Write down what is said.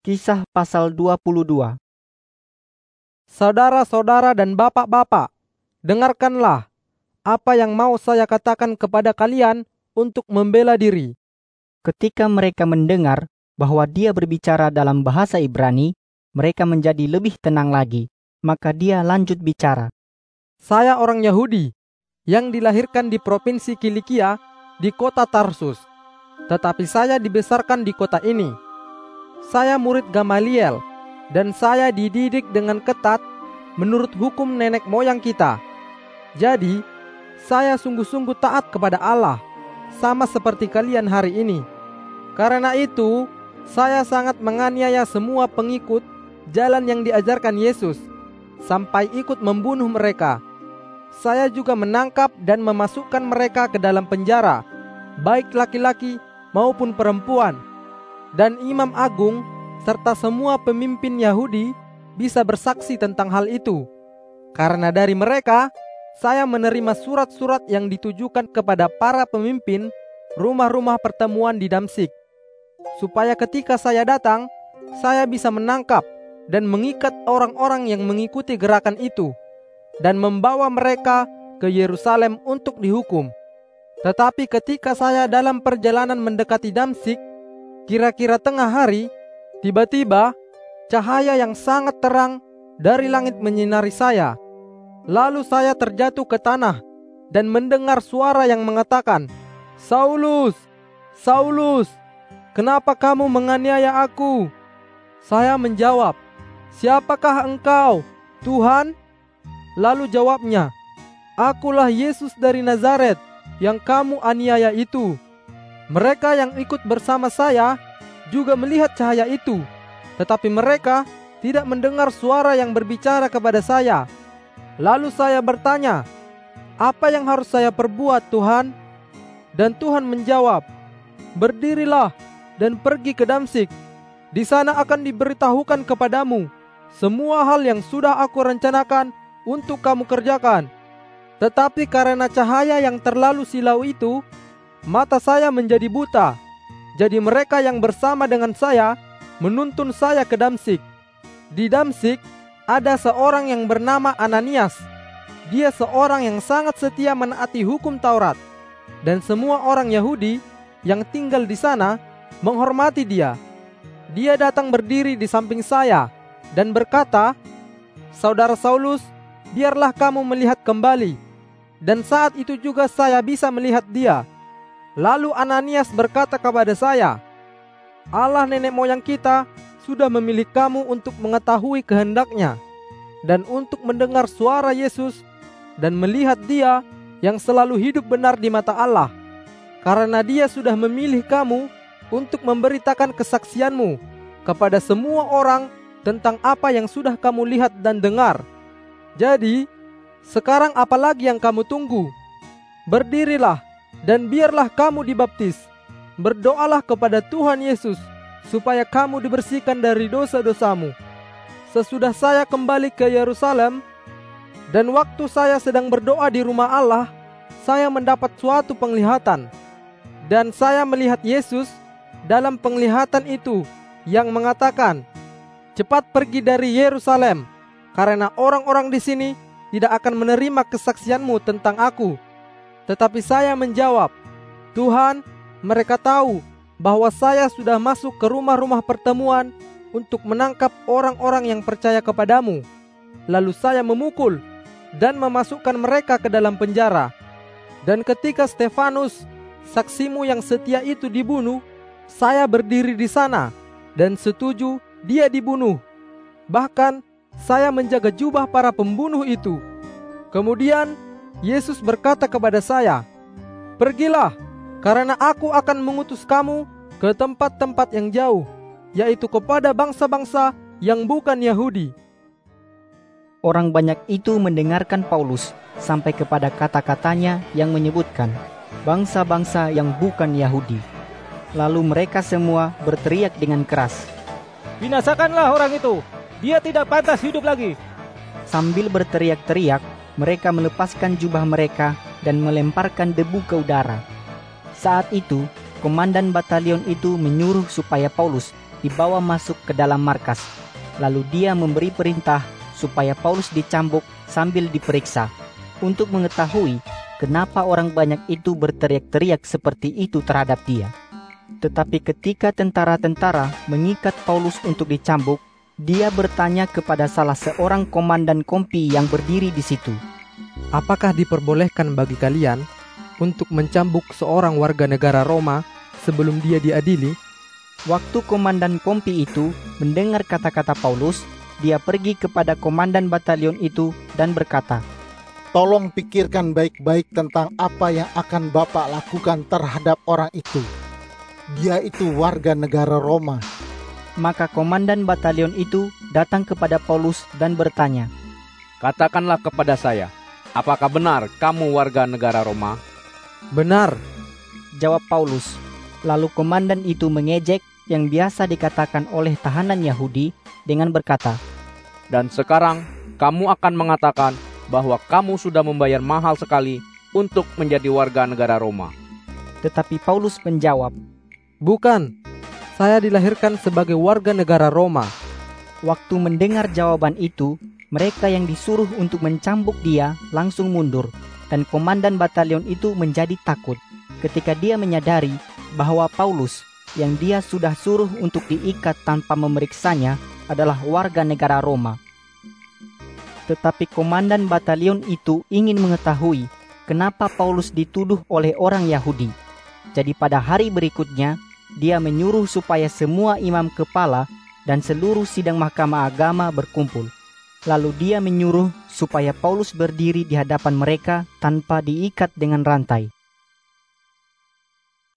Kisah pasal 22 Saudara-saudara dan bapak-bapak, dengarkanlah apa yang mau saya katakan kepada kalian untuk membela diri. Ketika mereka mendengar bahwa dia berbicara dalam bahasa Ibrani, mereka menjadi lebih tenang lagi. Maka dia lanjut bicara. Saya orang Yahudi yang dilahirkan di provinsi Kilikia di kota Tarsus. Tetapi saya dibesarkan di kota ini. Saya murid Gamaliel dan saya dididik dengan ketat menurut hukum nenek moyang kita. Jadi, saya sungguh-sungguh taat kepada Allah sama seperti kalian hari ini. Karena itu, saya sangat menganiaya semua pengikut jalan yang diajarkan Yesus sampai ikut membunuh mereka. Saya juga menangkap dan memasukkan mereka ke dalam penjara, baik laki-laki maupun perempuan. Dan imam agung serta semua pemimpin Yahudi bisa bersaksi tentang hal itu. Karena dari mereka, saya menerima surat-surat yang ditujukan kepada para pemimpin rumah-rumah pertemuan di Damsik. Supaya ketika saya datang, saya bisa menangkap dan mengikat orang-orang yang mengikuti gerakan itu dan membawa mereka ke Yerusalem untuk dihukum. Tetapi ketika saya dalam perjalanan mendekati Damsik, kira-kira tengah hari, tiba-tiba cahaya yang sangat terang dari langit menyinari saya. Lalu saya terjatuh ke tanah dan mendengar suara yang mengatakan, "Saulus, Saulus, kenapa kamu menganiaya aku?" Saya menjawab, Siapakah engkau, Tuhan? Lalu jawabnya, Akulah Yesus dari Nazaret yang kamu aniaya itu. Mereka yang ikut bersama saya juga melihat cahaya itu, tetapi mereka tidak mendengar suara yang berbicara kepada saya. Lalu saya bertanya, "Apa yang harus saya perbuat, Tuhan?" Dan Tuhan menjawab, "Berdirilah dan pergi ke Damsik. Di sana akan diberitahukan kepadamu semua hal yang sudah aku rencanakan untuk kamu kerjakan. Tetapi karena cahaya yang terlalu silau itu, mata saya menjadi buta. Jadi mereka yang bersama dengan saya menuntun saya ke Damsik. Di Damsik ada seorang yang bernama Ananias. Dia seorang yang sangat setia menaati hukum Taurat. Dan semua orang Yahudi yang tinggal di sana menghormati dia. Dia datang berdiri di samping saya dan berkata, Saudara Saulus, biarlah kamu melihat kembali. Dan saat itu juga saya bisa melihat dia. Lalu Ananias berkata kepada saya, Allah nenek moyang kita sudah memilih kamu untuk mengetahui kehendaknya dan untuk mendengar suara Yesus dan melihat dia yang selalu hidup benar di mata Allah. Karena dia sudah memilih kamu untuk memberitakan kesaksianmu kepada semua orang tentang apa yang sudah kamu lihat dan dengar. Jadi, sekarang apalagi yang kamu tunggu? Berdirilah dan biarlah kamu dibaptis. Berdoalah kepada Tuhan Yesus supaya kamu dibersihkan dari dosa-dosamu. Sesudah saya kembali ke Yerusalem dan waktu saya sedang berdoa di rumah Allah, saya mendapat suatu penglihatan. Dan saya melihat Yesus dalam penglihatan itu yang mengatakan, cepat pergi dari Yerusalem, karena orang-orang di sini tidak akan menerima kesaksianmu tentang aku. Tetapi saya menjawab, Tuhan, mereka tahu bahwa saya sudah masuk ke rumah-rumah pertemuan untuk menangkap orang-orang yang percaya kepadamu. Lalu saya memukul dan memasukkan mereka ke dalam penjara. Dan ketika Stefanus, saksimu yang setia itu dibunuh, saya berdiri di sana dan setuju dia dibunuh. Bahkan saya menjaga jubah para pembunuh itu. Kemudian Yesus berkata kepada saya, "Pergilah, karena aku akan mengutus kamu ke tempat-tempat yang jauh, yaitu kepada bangsa-bangsa yang bukan Yahudi." Orang banyak itu mendengarkan Paulus sampai kepada kata-katanya yang menyebutkan bangsa-bangsa yang bukan Yahudi. Lalu mereka semua berteriak dengan keras, Binasakanlah orang itu. Dia tidak pantas hidup lagi. Sambil berteriak-teriak, mereka melepaskan jubah mereka dan melemparkan debu ke udara. Saat itu, komandan batalion itu menyuruh supaya Paulus dibawa masuk ke dalam markas. Lalu dia memberi perintah supaya Paulus dicambuk sambil diperiksa untuk mengetahui kenapa orang banyak itu berteriak-teriak seperti itu terhadap dia. Tetapi ketika tentara-tentara mengikat Paulus untuk dicambuk, dia bertanya kepada salah seorang komandan kompi yang berdiri di situ. Apakah diperbolehkan bagi kalian untuk mencambuk seorang warga negara Roma sebelum dia diadili? Waktu komandan kompi itu mendengar kata-kata Paulus, dia pergi kepada komandan batalion itu dan berkata, Tolong pikirkan baik-baik tentang apa yang akan Bapak lakukan terhadap orang itu. Dia itu warga negara Roma. Maka komandan batalion itu datang kepada Paulus dan bertanya, Katakanlah kepada saya, apakah benar kamu warga negara Roma? Benar, jawab Paulus. Lalu komandan itu mengejek yang biasa dikatakan oleh tahanan Yahudi dengan berkata, Dan sekarang kamu akan mengatakan bahwa kamu sudah membayar mahal sekali untuk menjadi warga negara Roma. Tetapi Paulus menjawab, Bukan, saya dilahirkan sebagai warga negara Roma. Waktu mendengar jawaban itu, mereka yang disuruh untuk mencambuk dia langsung mundur, dan komandan batalion itu menjadi takut ketika dia menyadari bahwa Paulus yang dia sudah suruh untuk diikat tanpa memeriksanya adalah warga negara Roma. Tetapi komandan batalion itu ingin mengetahui kenapa Paulus dituduh oleh orang Yahudi. Jadi pada hari berikutnya, dia menyuruh supaya semua imam kepala dan seluruh sidang mahkamah agama berkumpul. Lalu dia menyuruh supaya Paulus berdiri di hadapan mereka tanpa diikat dengan rantai.